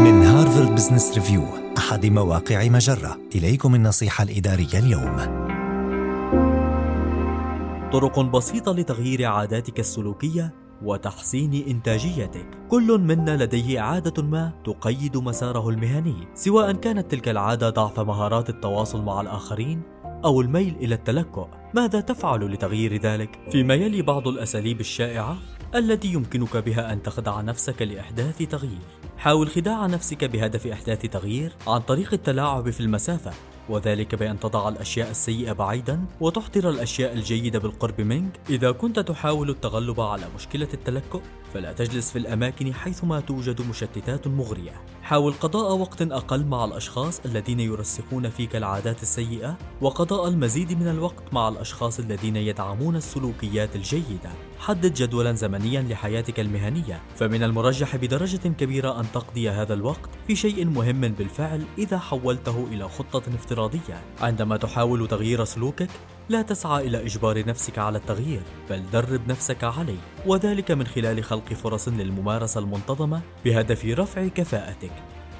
من هارفارد بزنس ريفيو أحد مواقع مجرة. إليكم النصيحة الإدارية اليوم. طرق بسيطة لتغيير عاداتك السلوكية وتحسين إنتاجيتك. كل منا لديه عادة ما تقيد مساره المهني. سواء كانت تلك العادة ضعف مهارات التواصل مع الآخرين أو الميل إلى التلكؤ. ماذا تفعل لتغيير ذلك؟ فيما يلي بعض الأساليب الشائعة التي يمكنك بها أن تخدع نفسك لإحداث تغيير. حاول خداع نفسك بهدف إحداث تغيير عن طريق التلاعب في المسافة وذلك بأن تضع الأشياء السيئة بعيدا وتحضر الأشياء الجيدة بالقرب منك إذا كنت تحاول التغلب على مشكلة التلكؤ. فلا تجلس في الأماكن حيثما توجد مشتتات مغرية. حاول قضاء وقت أقل مع الأشخاص الذين يرسخون فيك العادات السيئة وقضاء المزيد من الوقت مع الأشخاص الذين يدعمون السلوكيات الجيدة. حدد جدولا زمنيا لحياتك المهنية. فمن المرجح بدرجة كبيرة أن تقضي هذا الوقت في شيء مهم بالفعل إذا حولته إلى خطة افتراضية. عندما تحاول تغيير سلوكك لا تسعى إلى إجبار نفسك على التغيير بل درب نفسك عليه. وذلك من خلال خلق فرص للممارسة المنتظمة بهدف رفع كفاءتك.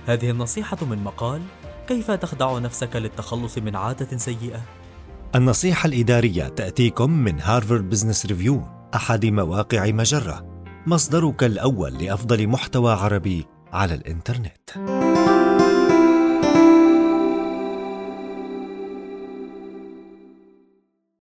هذه النصيحة من مقال كيف تخدع نفسك للتخلص من عادة سيئة؟ النصيحة الإدارية تأتيكم من هارفارد بزنس ريفيو أحد مواقع مجرة. مصدرك الأول لأفضل محتوى عربي على الإنترنت.